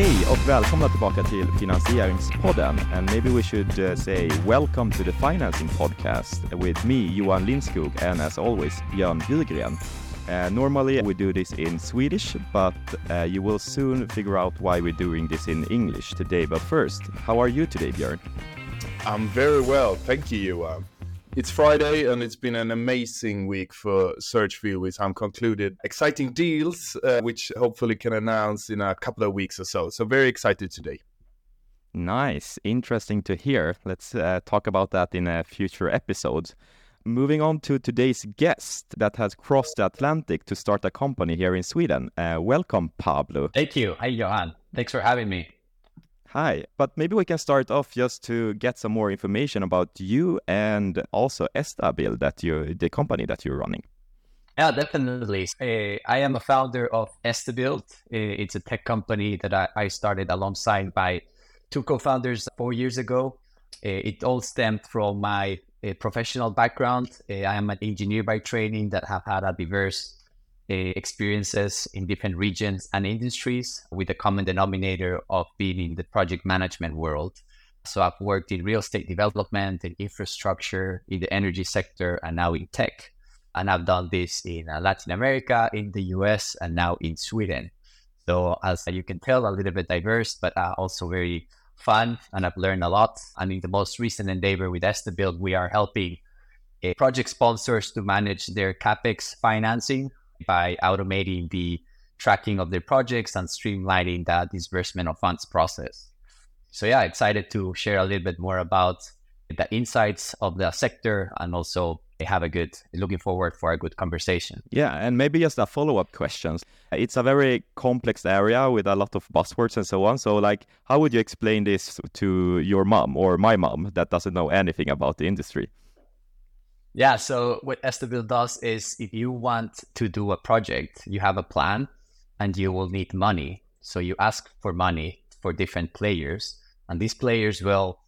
Hej och välkomna tillbaka till Finansieringspodden. And maybe we should uh, say welcome to the Financing Podcast with me, Johan Lindskog, and as always, Björn Bjurgren. Uh, normally we do this in Swedish, but uh, you will soon figure out why we're doing this in English today. But first, how are you today, Björn? I'm very well, thank you, Johan. It's Friday and it's been an amazing week for Searchfield with some concluded exciting deals, uh, which hopefully can announce in a couple of weeks or so. So very excited today. Nice, interesting to hear. Let's uh, talk about that in a future episode. Moving on to today's guest that has crossed the Atlantic to start a company here in Sweden. Uh, welcome, Pablo. Thank you. Hi, Johan. Thanks for having me. Hi, but maybe we can start off just to get some more information about you and also Estabild, that you the company that you're running. Yeah, definitely. Uh, I am a founder of Estabild. Uh, it's a tech company that I, I, started alongside by two co-founders four years ago. Uh, it all stemmed from my professional background. I am an engineer by training that have had a diverse experiences in different regions and industries with a common denominator of being in the project management world. So I've worked in real estate development, in infrastructure, in the energy sector, and now in tech. And I've done this in uh, Latin America, in the US, and now in Sweden. So as you can tell, a little bit diverse, but uh, also very fun. And I've learned a lot. And in the most recent endeavor with Estabild, we are helping uh, project sponsors to manage their capex financing by automating the tracking of their projects and streamlining the disbursement of funds process. So yeah, excited to share a little bit more about the insights of the sector and also have a good looking forward for a good conversation. Yeah, and maybe just a follow-up questions. It's a very complex area with a lot of buzzwords and so on. So like how would you explain this to your mom or my mom that doesn't know anything about the industry? Yeah. So what Estabild does is if you want to do a project, you have a plan and you will need money. So you ask for money for different players, and these players will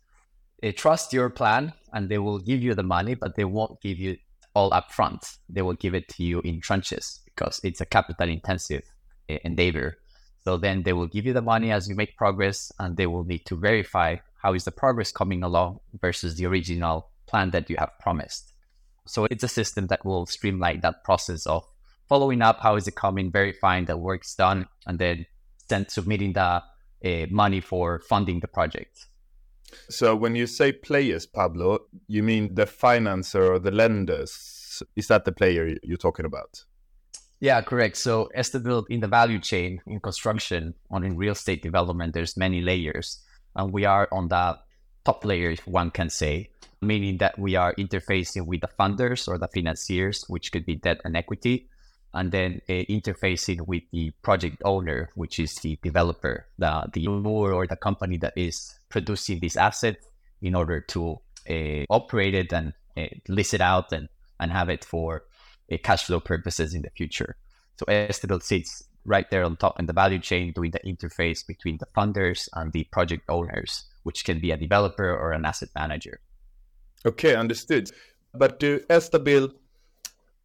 trust your plan and they will give you the money, but they won't give you all upfront. They will give it to you in tranches because it's a capital intensive endeavor. So then they will give you the money as you make progress, and they will need to verify how is the progress coming along versus the original plan that you have promised. So it's a system that will streamline that process of following up, how is it coming, verifying that work's done, and then send, submitting the uh, money for funding the project. So when you say players, Pablo, you mean the financer or the lenders? Is that the player you're talking about? Yeah, correct. So Estabild in the value chain in construction, on in real estate development, there's many layers, and we are on the top layer, if one can say meaning that we are interfacing with the funders or the financiers, which could be debt and equity, and then uh, interfacing with the project owner, which is the developer, the the owner or the company that is producing this asset in order to uh, operate it and uh, list it out and, and have it for cash flow purposes in the future. So Estabild sits right there on top in the value chain, doing the interface between the funders and the project owners, which can be a developer or an asset manager. Okay, understood. But do Estabild,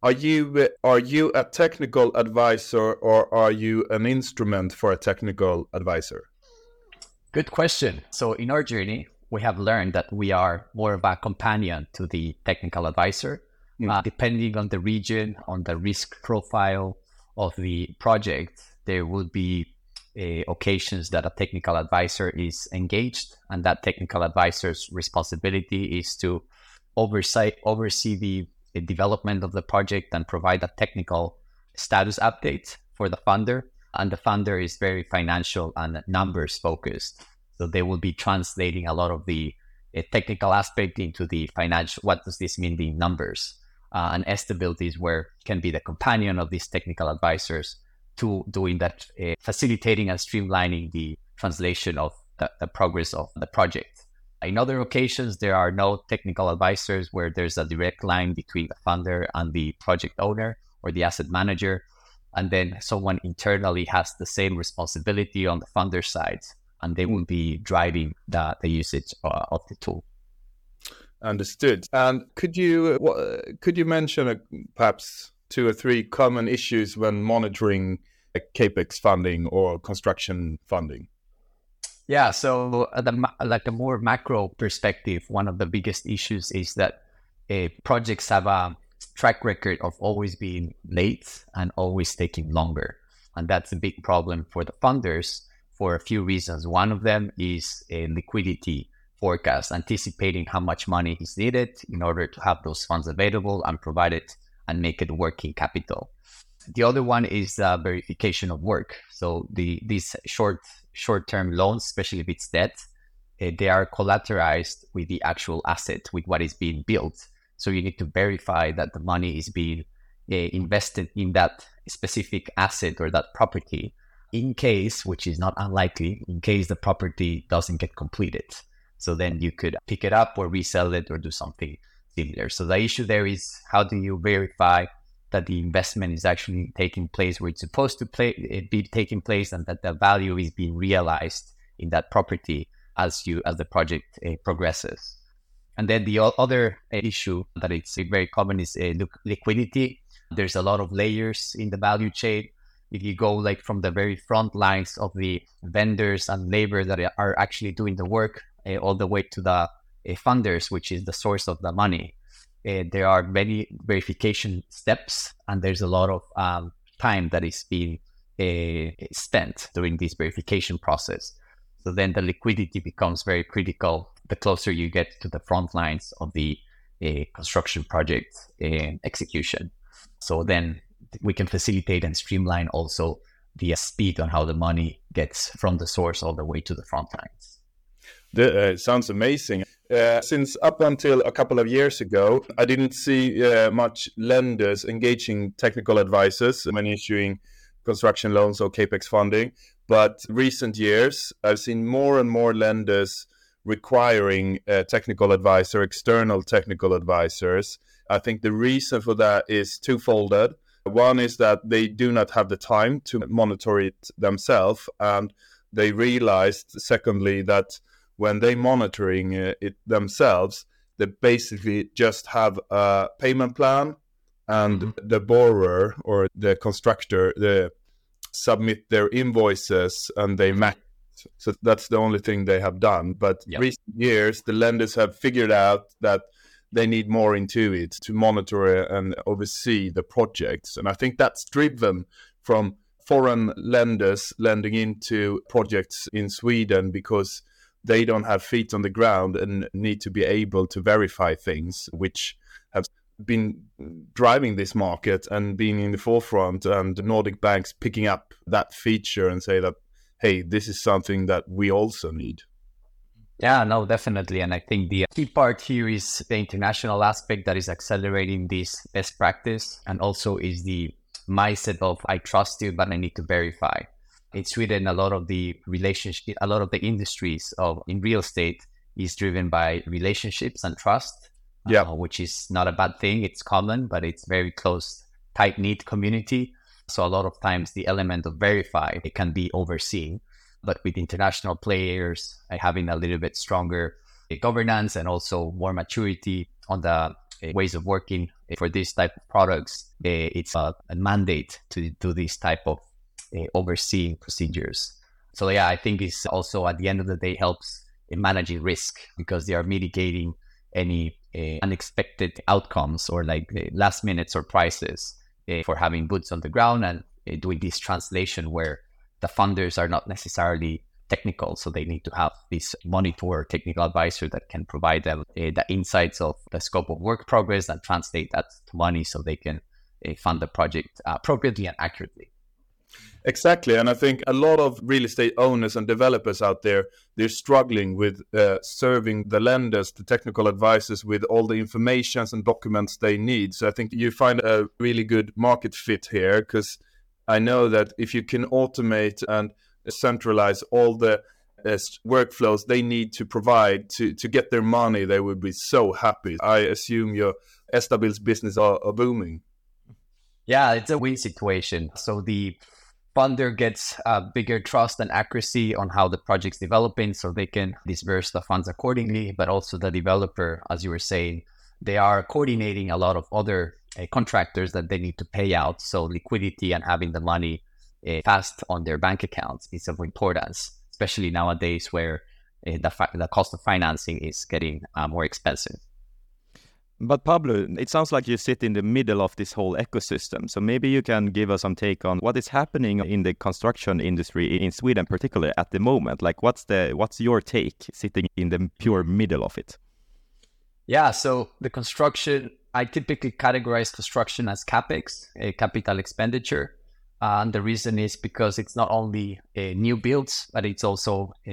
are you are you a technical advisor or are you an instrument for a technical advisor? Good question. So in our journey, we have learned that we are more of a companion to the technical advisor. Mm. Uh, depending on the region, on the risk profile of the project, there will be uh, occasions that a technical advisor is engaged, and that technical advisor's responsibility is to oversight oversee the, development of the project and provide a technical status update for the funder. And the funder is very financial and numbers focused, so they will be translating a lot of the uh, technical aspect into the financial. What does this mean? The numbers. Uh, and Estabild is where can be the companion of these technical advisors to doing that, uh, facilitating and streamlining the translation of the, the, progress of the project. In other occasions, there are no technical advisors where there's a direct line between the funder and the project owner or the asset manager. And then someone internally has the same responsibility on the funder side, and they will be driving the, the usage uh, of the tool. Understood. And could you could you mention uh, perhaps two or three common issues when monitoring capex funding or construction funding? Yeah, so uh, the like a more macro perspective, one of the biggest issues is that uh, projects have a track record of always being late and always taking longer, and that's a big problem for the funders for a few reasons. One of them is a liquidity forecast, anticipating how much money is needed in order to have those funds available and provide it and make it working capital. The other one is uh, verification of work. So the these short short-term loans, especially if it's debt, uh, they are collateralized with the actual asset, with what is being built. So you need to verify that the money is being uh, invested in that specific asset or that property in case, which is not unlikely, in case the property doesn't get completed. So then you could pick it up or resell it or do something similar. So the issue there is how do you verify that the investment is actually taking place where it's supposed to play, be taking place and that the value is being realized in that property as you as the project uh, progresses. And then the other uh, issue that it's very common is uh, liquidity. There's a lot of layers in the value chain. If you go like from the very front lines of the vendors and labor that are actually doing the work, uh, all the way to the funders, which is the source of the money, uh, there are many verification steps, and there's a lot of um, time that is being uh, spent during this verification process. So then the liquidity becomes very critical the closer you get to the front lines of the uh, construction project uh, execution. So then we can facilitate and streamline also the speed on how the money gets from the source all the way to the front lines. The, uh, sounds amazing. Uh, since up until a couple of years ago, I didn't see uh, much lenders engaging technical advisors when issuing construction loans or capex funding. But recent years, I've seen more and more lenders requiring a technical advisor, external technical advisors. I think the reason for that is twofolded. One is that they do not have the time to monitor it themselves, and they realized, secondly, that when they monitoring uh, it themselves, they basically just have a payment plan, and mm-hmm. the borrower or the constructor they submit their invoices and they match. So that's the only thing they have done. But yep. recent years, the lenders have figured out that they need more into it to monitor and oversee the projects. And I think that's driven from foreign lenders lending into projects in Sweden because they don't have feet on the ground and need to be able to verify things, which have been driving this market and being in the forefront and the Nordic banks picking up that feature and say that, hey, this is something that we also need. Yeah, no, definitely. And I think the key part here is the international aspect that is accelerating this best practice and also is the mindset of I trust you, but I need to verify in Sweden, a lot of the relationship, a lot of the industries of in real estate is driven by relationships and trust. Yeah, uh, which is not a bad thing. It's common, but it's very close, tight knit community. So a lot of times the element of verify it can be overseen. But with international players uh, having a little bit stronger uh, governance and also more maturity on the uh, ways of working for this type of products, it's a, a mandate to do this type of uh, overseeing procedures. So yeah, I think it's also at the end of the day helps in managing risk because they are mitigating any uh, unexpected outcomes or like uh, last minute surprises uh, for having boots on the ground and doing this translation where the funders are not necessarily technical so they need to have this monitor technical advisor that can provide them the insights of the scope of work progress and translate that to money so they can fund the project appropriately and accurately Exactly, and I think a lot of real estate owners and developers out there they're struggling with uh, serving the lenders, the technical advisors, with all the informations and documents they need. So I think you find a really good market fit here because I know that if you can automate and centralize all the uh, workflows they need to provide to, to get their money, they would be so happy. I assume your Estabild's business are, are booming. Yeah, it's a win situation. So the funder gets a bigger trust and accuracy on how the project's developing so they can disperse the funds accordingly but also the developer as you were saying they are coordinating a lot of other uh, contractors that they need to pay out so liquidity and having the money uh, fast on their bank accounts is of importance especially nowadays where uh, the, fa- the cost of financing is getting uh, more expensive. But Pablo, it sounds like you sit in the middle of this whole ecosystem. So maybe you can give us some take on what is happening in the construction industry in Sweden, particularly at the moment. Like, what's the what's your take sitting in the pure middle of it? Yeah, so the construction, I typically categorize construction as capex, a capital expenditure. Uh, and the reason is because it's not only uh, new builds, but it's also uh,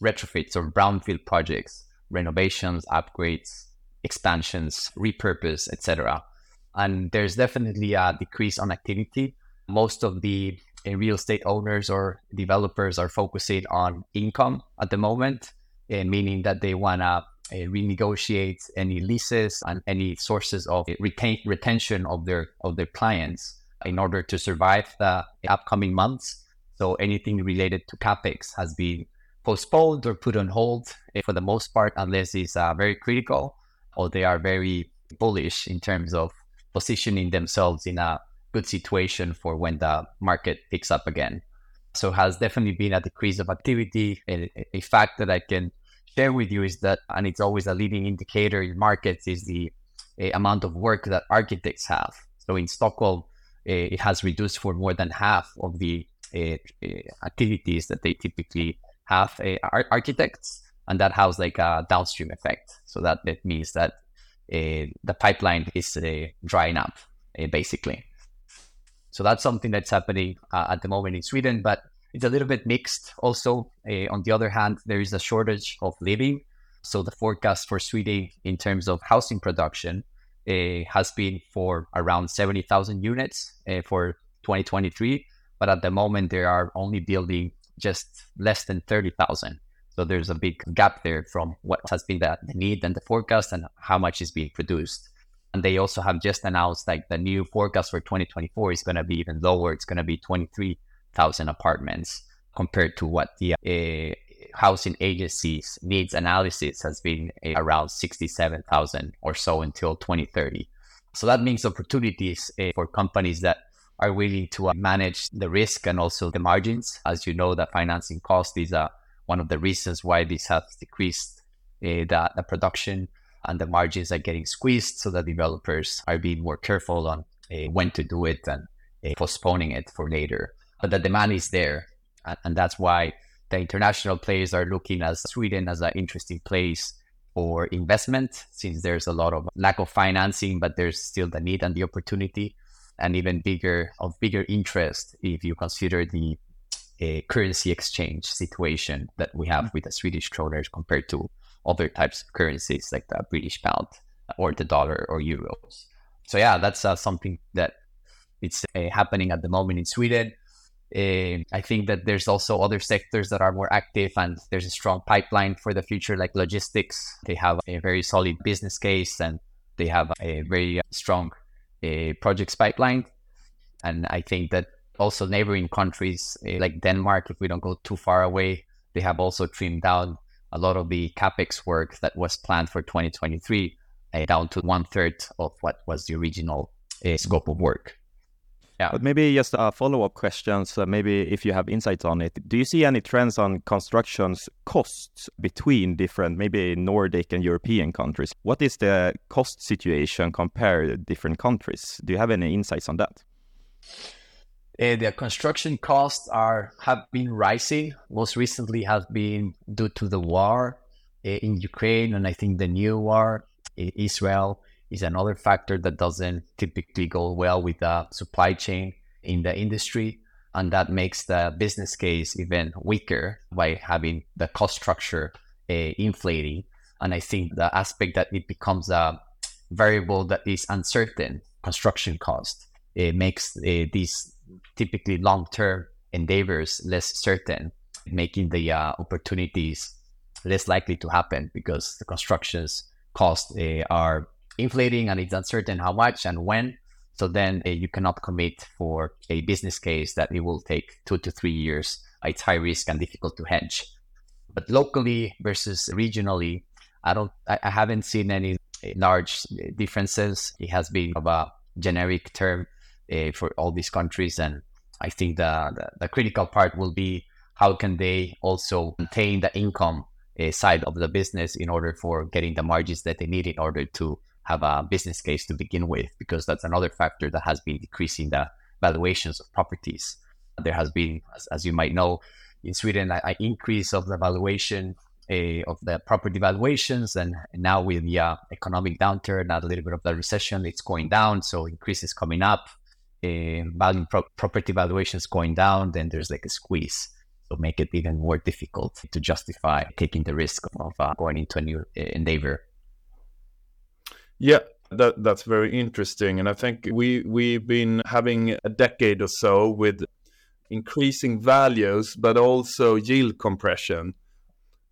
retrofits or brownfield projects, renovations, upgrades, expansions, repurpose, etc. And there's definitely a decrease on activity. Most of the uh, real estate owners or developers are focusing on income at the moment, uh, meaning that they want to uh, renegotiate any leases and any sources of retain, retention of their of their clients in order to survive the upcoming months. So anything related to capex has been postponed or put on hold for the most part, unless it's uh, very critical or they are very bullish in terms of positioning themselves in a good situation for when the market picks up again. So has definitely been a decrease of activity. A, a fact that I can share with you is that, and it's always a leading indicator in markets, is the amount of work that architects have. So in Stockholm, it has reduced for more than half of the uh, activities that they typically have uh, architects and that has like a downstream effect. So that, that means that uh, the pipeline is uh, drying up, uh, basically. So that's something that's happening uh, at the moment in Sweden, but it's a little bit mixed. Also, uh, on the other hand, there is a shortage of living. So the forecast for Sweden in terms of housing production uh, has been for around 70,000 units for 2023, but at the moment they are only building just less than 30,000. So there's a big gap there from what has been the, need and the forecast and how much is being produced. And they also have just announced like the new forecast for 2024 is going to be even lower. It's going to be 23,000 apartments compared to what the uh, housing agencies needs analysis has been uh, around 67,000 or so until 2030. So that means opportunities uh, for companies that are willing to manage the risk and also the margins. As you know, the financing cost is a one of the reasons why this has decreased uh, the, the production and the margins are getting squeezed so the developers are being more careful on uh, when to do it and uh, postponing it for later. But the demand is there and, and, that's why the international players are looking at sweden as an interesting place for investment since there's a lot of lack of financing but there's still the need and the opportunity. And even bigger of bigger interest if you consider the a currency exchange situation that we have with the Swedish kroners compared to other types of currencies like the British pound or the dollar or euros. So yeah, that's uh, something that it's uh, happening at the moment in Sweden. Uh, I think that there's also other sectors that are more active and there's a strong pipeline for the future, like logistics. They have a very solid business case and they have a very strong uh, projects pipeline. And I think that also neighboring countries eh, like Denmark, if we don't go too far away, they have also trimmed down a lot of the capex work that was planned for 2023 uh, down to one third of what was the original uh, scope of work. Yeah. But maybe just a follow up question. So maybe if you have insights on it, do you see any trends on construction's costs between different, maybe Nordic and European countries? What is the cost situation compared to different countries? Do you have any insights on that? Uh, the construction costs are have been rising. Most recently, has been due to the war uh, in Ukraine, and I think the new war in Israel is another factor that doesn't typically go well with the supply chain in the industry, and that makes the business case even weaker by having the cost structure uh, inflating. And I think the aspect that it becomes a variable that is uncertain, construction cost, it makes uh, these typically long-term endeavors less certain, making the uh, opportunities less likely to happen because the constructions costs uh, are inflating and it's uncertain how much and when. So then uh, you cannot commit for a business case that it will take two to three years. It's high risk and difficult to hedge. But locally versus regionally, I don't, I, I haven't seen any uh, large differences. It has been of a generic term uh, for all these countries. And I think the, the, the critical part will be how can they also maintain the income uh, side of the business in order for getting the margins that they need in order to have a business case to begin with, because that's another factor that has been decreasing the valuations of properties. There has been, as, as you might know, in Sweden, an increase of the valuation uh, of the property valuations, and, now with the uh, economic downturn, a little bit of the recession, it's going down. So increases coming up, uh, value pro- property valuations going down, then there's like a squeeze. So make it even more difficult to justify taking the risk of uh, going into a new uh, endeavor. Yeah, that that's very interesting, and I think we we've been having a decade or so with increasing values, but also yield compression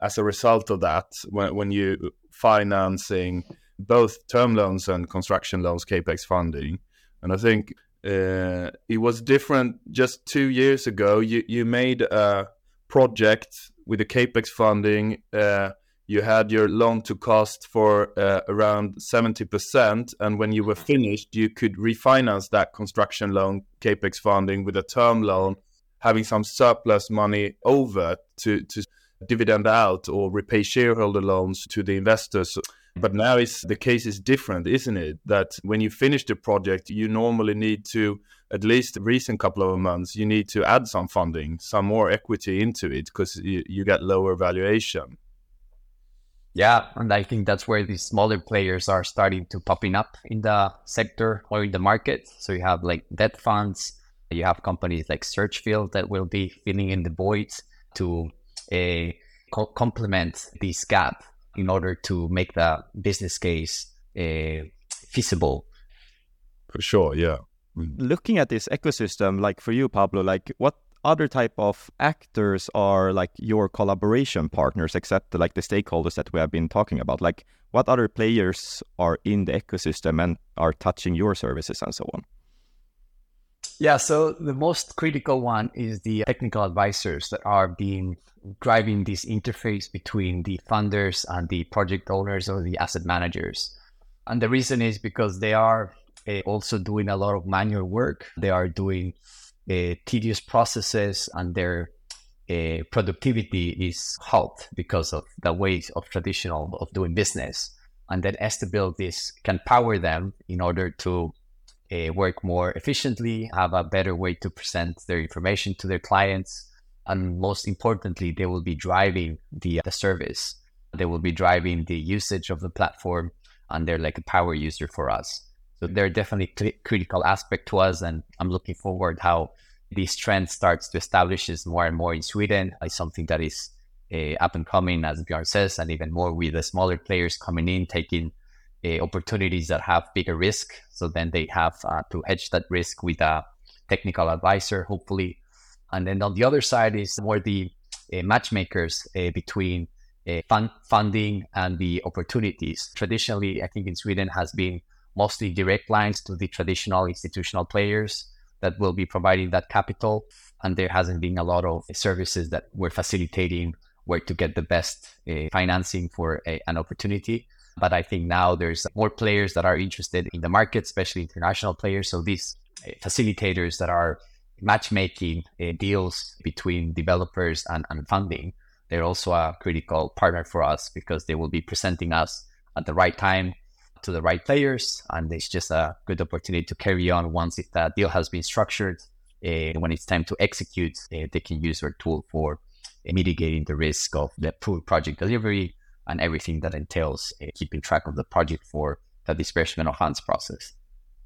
as a result of that. When when you financing both term loans and construction loans, capex funding, and I think uh, it was different just two years ago. You you made a project with the capex funding. Uh, you had your loan to cost for uh, around 70%. And when you were finished, you could refinance that construction loan, capex funding, with a term loan, having some surplus money over to, to dividend out or repay shareholder loans to the investors. But now it's, the case is different, isn't it? That when you finish the project, you normally need to, at least recent couple of months, you need to add some funding, some more equity into it because you, you get lower valuation. Yeah, and I think that's where these smaller players are starting to popping up in the sector or in the market. So you have like debt funds, you have companies like Searchfield that will be filling in the void to uh, co- complement this gap in order to make the business case uh, feasible. For sure, yeah. Looking at this ecosystem, like for you, Pablo, like what other type of actors are like your collaboration partners except like the stakeholders that we have been talking about like what other players are in the ecosystem and are touching your services and so on yeah so the most critical one is the technical advisors that are being driving this interface between the funders and the project owners or the asset managers and the reason is because they are uh, also doing a lot of manual work they are doing uh, tedious processes and their uh, productivity is halved because of the ways of traditional of doing business. And then Estabiltis can power them in order to uh, work more efficiently, have a better way to present their information to their clients, and most importantly, they will be driving the, the service. They will be driving the usage of the platform, and they're like a power user for us. So they're definitely cl- critical aspect to us, and I'm looking forward how this trend starts to establish is more and more in Sweden. It's something that is uh, up and coming, as Björn says, and even more with the smaller players coming in, taking uh, opportunities that have bigger risk. So then they have uh, to hedge that risk with a technical advisor, hopefully. And then on the other side is more the uh, matchmakers uh, between uh, fund funding and the opportunities. Traditionally, I think in Sweden has been mostly direct lines to the traditional institutional players that will be providing that capital. And there hasn't been a lot of services that we're facilitating where to get the best uh, financing for a, an opportunity. But I think now there's more players that are interested in the market, especially international players. So these uh, facilitators that are matchmaking uh, deals between developers and, and funding, they're also a critical partner for us because they will be presenting us at the right time to the right players, and it's just a good opportunity to carry on once if that deal has been structured. Uh, when it's time to execute, uh, they can use our tool for mitigating the risk of the poor project delivery and everything that entails keeping track of the project for the disbursement of funds process.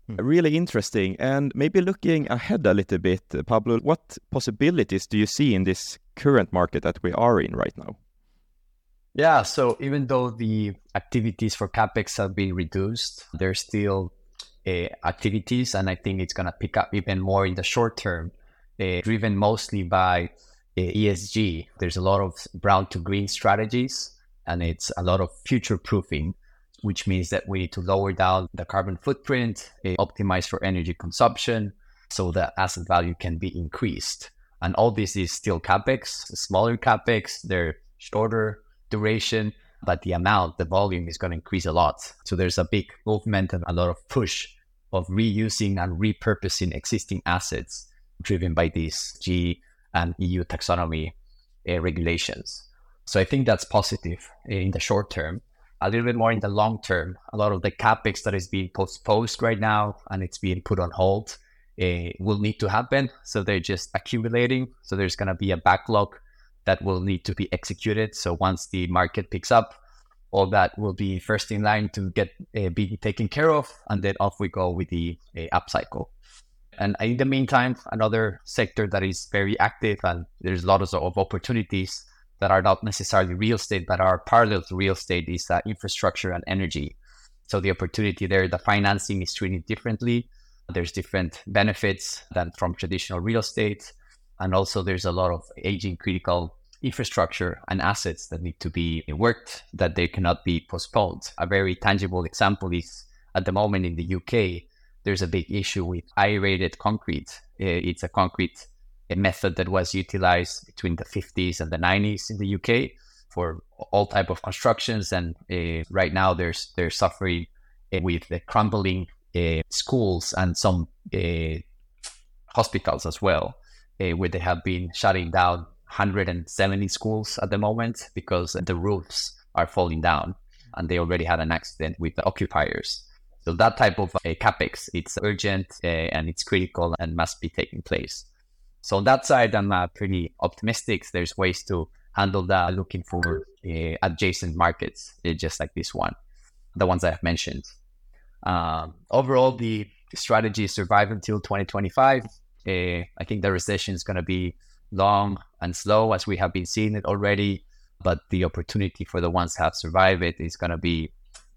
Hmm. Really interesting. And maybe looking ahead a little bit, Pablo, what possibilities do you see in this current market that we are in right now? Yeah, so even though the activities for capex have been reduced, there's still uh, activities, and I think it's going to pick up even more in the short term, uh, driven mostly by uh, ESG. There's a lot of brown to green strategies, and it's a lot of future proofing, which means that we need to lower down the carbon footprint, optimize for energy consumption, so that asset value can be increased. And all this is still capex, smaller capex. They're shorter duration, but the amount, the volume is going to increase a lot. So there's a big movement and a lot of push of reusing and repurposing existing assets driven by ESG and EU taxonomy uh, regulations. So I think that's positive in the short term. A little bit more in the long term, a lot of the capex that is being postponed right now and it's being put on hold uh, will need to happen. So they're just accumulating. So there's going to be a backlog that will need to be executed. So once the market picks up, all that will be first in line to get uh, be taken care of, and then off we go with the uh, upcycle. And in the meantime, another sector that is very active and there's lots of opportunities that are not necessarily real estate, but are parallel to real estate is uh, infrastructure and energy. So the opportunity there, the financing is treated differently. There's different benefits than from traditional real estate. And also there's a lot of aging critical infrastructure and assets that need to be worked that they cannot be postponed. A very tangible example is at the moment in the UK, there's a big issue with aerated concrete. It's a concrete a method that was utilized between the 50s and the 90s in the UK for all type of constructions. And uh, right now, there's they're suffering uh, with the crumbling uh, schools and some hospitals as well, where they have been shutting down 170 schools at the moment because the roofs are falling down, and they already had an accident with the occupiers. So that type of capex, it's urgent and it's critical and must be taking place. So on that side, I'm uh, pretty optimistic. There's ways to handle that, looking for uh, adjacent markets, uh, just like this one, the ones I have mentioned. Um, overall, the strategy is survive until 2025. Uh, I think the recession is going to be long and slow, as we have been seeing it already. But the opportunity for the ones that have survived it is going to be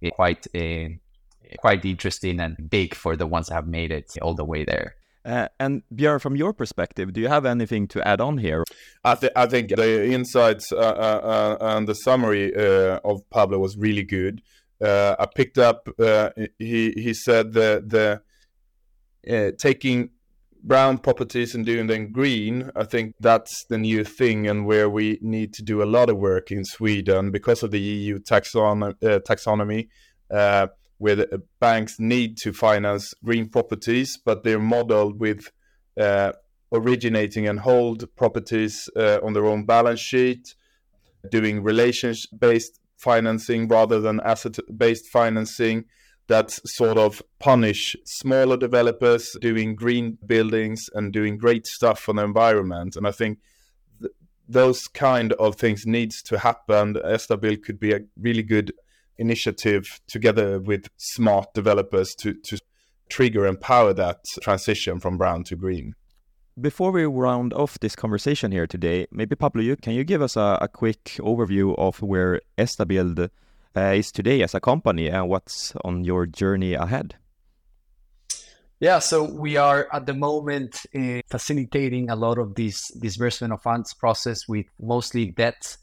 uh, quite uh, quite interesting and big for the ones that have made it all the way there. Uh, and Björn, from your perspective, do you have anything to add on here? I, th- I think the insights uh, uh, uh and the summary uh, of Pablo was really good. Uh, I picked up. he he said the the taking brown properties and doing them green. I think that's the new thing, and where we need to do a lot of work in Sweden because of the EU taxon- taxonomy where the banks need to finance green properties, but they're modeled with uh, originating and hold properties uh, on their own balance sheet, doing relationship based financing rather than asset based financing that sort of punish smaller developers doing green buildings and doing great stuff for the environment. And I think th- those kind of things needs to happen. Estabild could be a really good initiative together with smart developers to, to trigger and power that transition from brown to green. Before we round off this conversation here today, maybe Pablo, you, can you give us a, a quick overview of where Estabild uh, is today as a company and what's on your journey ahead? Yeah, so we are at the moment uh, facilitating a lot of this disbursement of funds process with mostly debt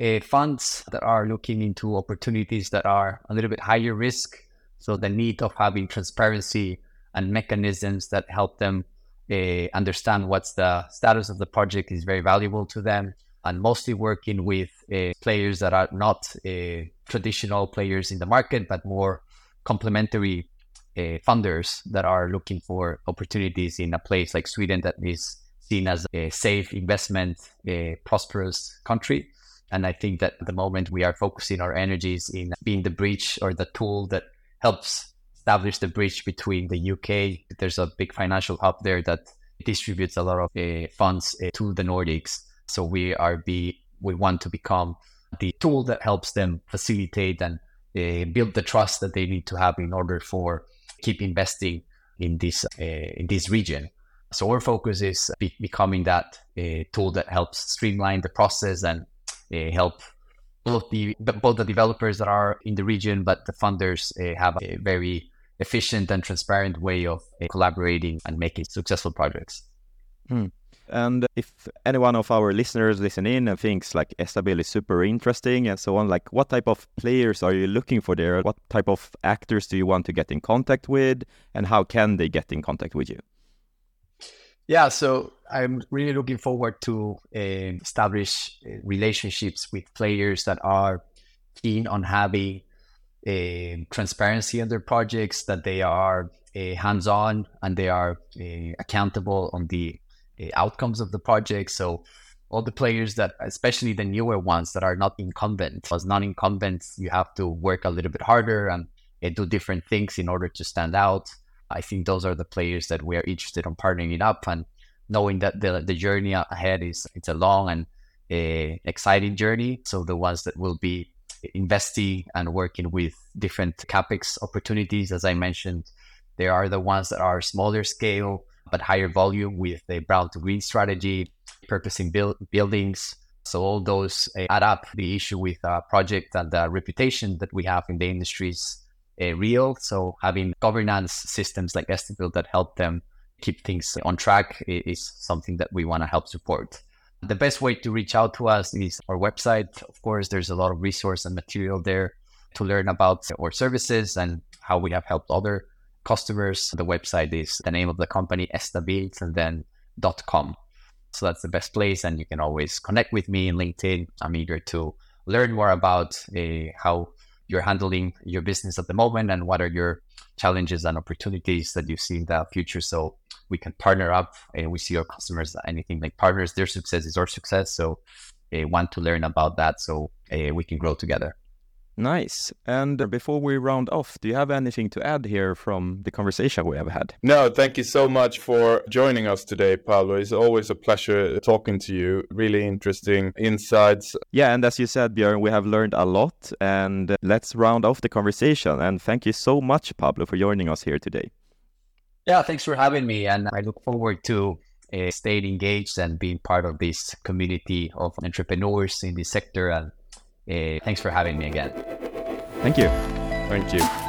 uh, funds that are looking into opportunities that are a little bit higher risk. So the need of having transparency and mechanisms that help them uh, understand what's the status of the project is very valuable to them. And mostly working with uh, players that are not uh, traditional players in the market, but more complementary uh, funders that are looking for opportunities in a place like Sweden that is seen as a safe investment, a prosperous country. And I think that at the moment we are focusing our energies in being the bridge or the tool that helps establish the bridge between the UK. There's a big financial hub there that distributes a lot of uh, funds uh, to the Nordics. So we are be we want to become the tool that helps them facilitate and uh, build the trust that they need to have in order for keep investing in this in this region. So our focus is be- becoming that tool that helps streamline the process and uh, help both the both the developers that are in the region, but the funders uh, have a very efficient and transparent way of uh, collaborating and making successful projects. Hmm. And if any one of our listeners listen in and thinks like Estabild is super interesting and so on, like what type of players are you looking for there? What type of actors do you want to get in contact with? And how can they get in contact with you? Yeah, so I'm really looking forward to uh, establish uh, relationships with players that are keen on having uh, transparency in their projects, that they are uh, hands-on and they are uh, accountable on the outcomes of the project. So all the players that, especially the newer ones that are not incumbent. As non-incumbents, you have to work a little bit harder and do different things in order to stand out. I think those are the players that we are interested in partnering up and knowing that the, the journey ahead is it's a long and uh, exciting journey. So the ones that will be investing and working with different capex opportunities, as I mentioned, there are the ones that are smaller scale but higher volume with the brown to green strategy, purposing build, buildings. So all those uh, add up. The issue with a project and the reputation that we have in the industry is uh, real. So having governance systems like Estabild that help them keep things on track is something that we want to help support. The best way to reach out to us is our website. Of course, there's a lot of resource and material there to learn about our services and how we have helped other customers. The website is the name of the company, Estabild, and then .com. So that's the best place. And you can always connect with me in LinkedIn. I'm eager to learn more about uh, how you're handling your business at the moment and what are your challenges and opportunities that you see in the future. So we can partner up and we see our customers anything like partners their success is our success so uh, want to learn about that so uh, we can grow together Nice. And before we round off, do you have anything to add here from the conversation we have had? No, thank you so much for joining us today, Pablo. It's always a pleasure talking to you. Really interesting insights. Yeah, and as you said, Björn, we have learned a lot. And let's round off the conversation. And thank you so much, Pablo, for joining us here today. Yeah, thanks for having me. And I look forward to uh, staying engaged and being part of this community of entrepreneurs in this sector. And uh, thanks for having me again. Thank you. Thank you.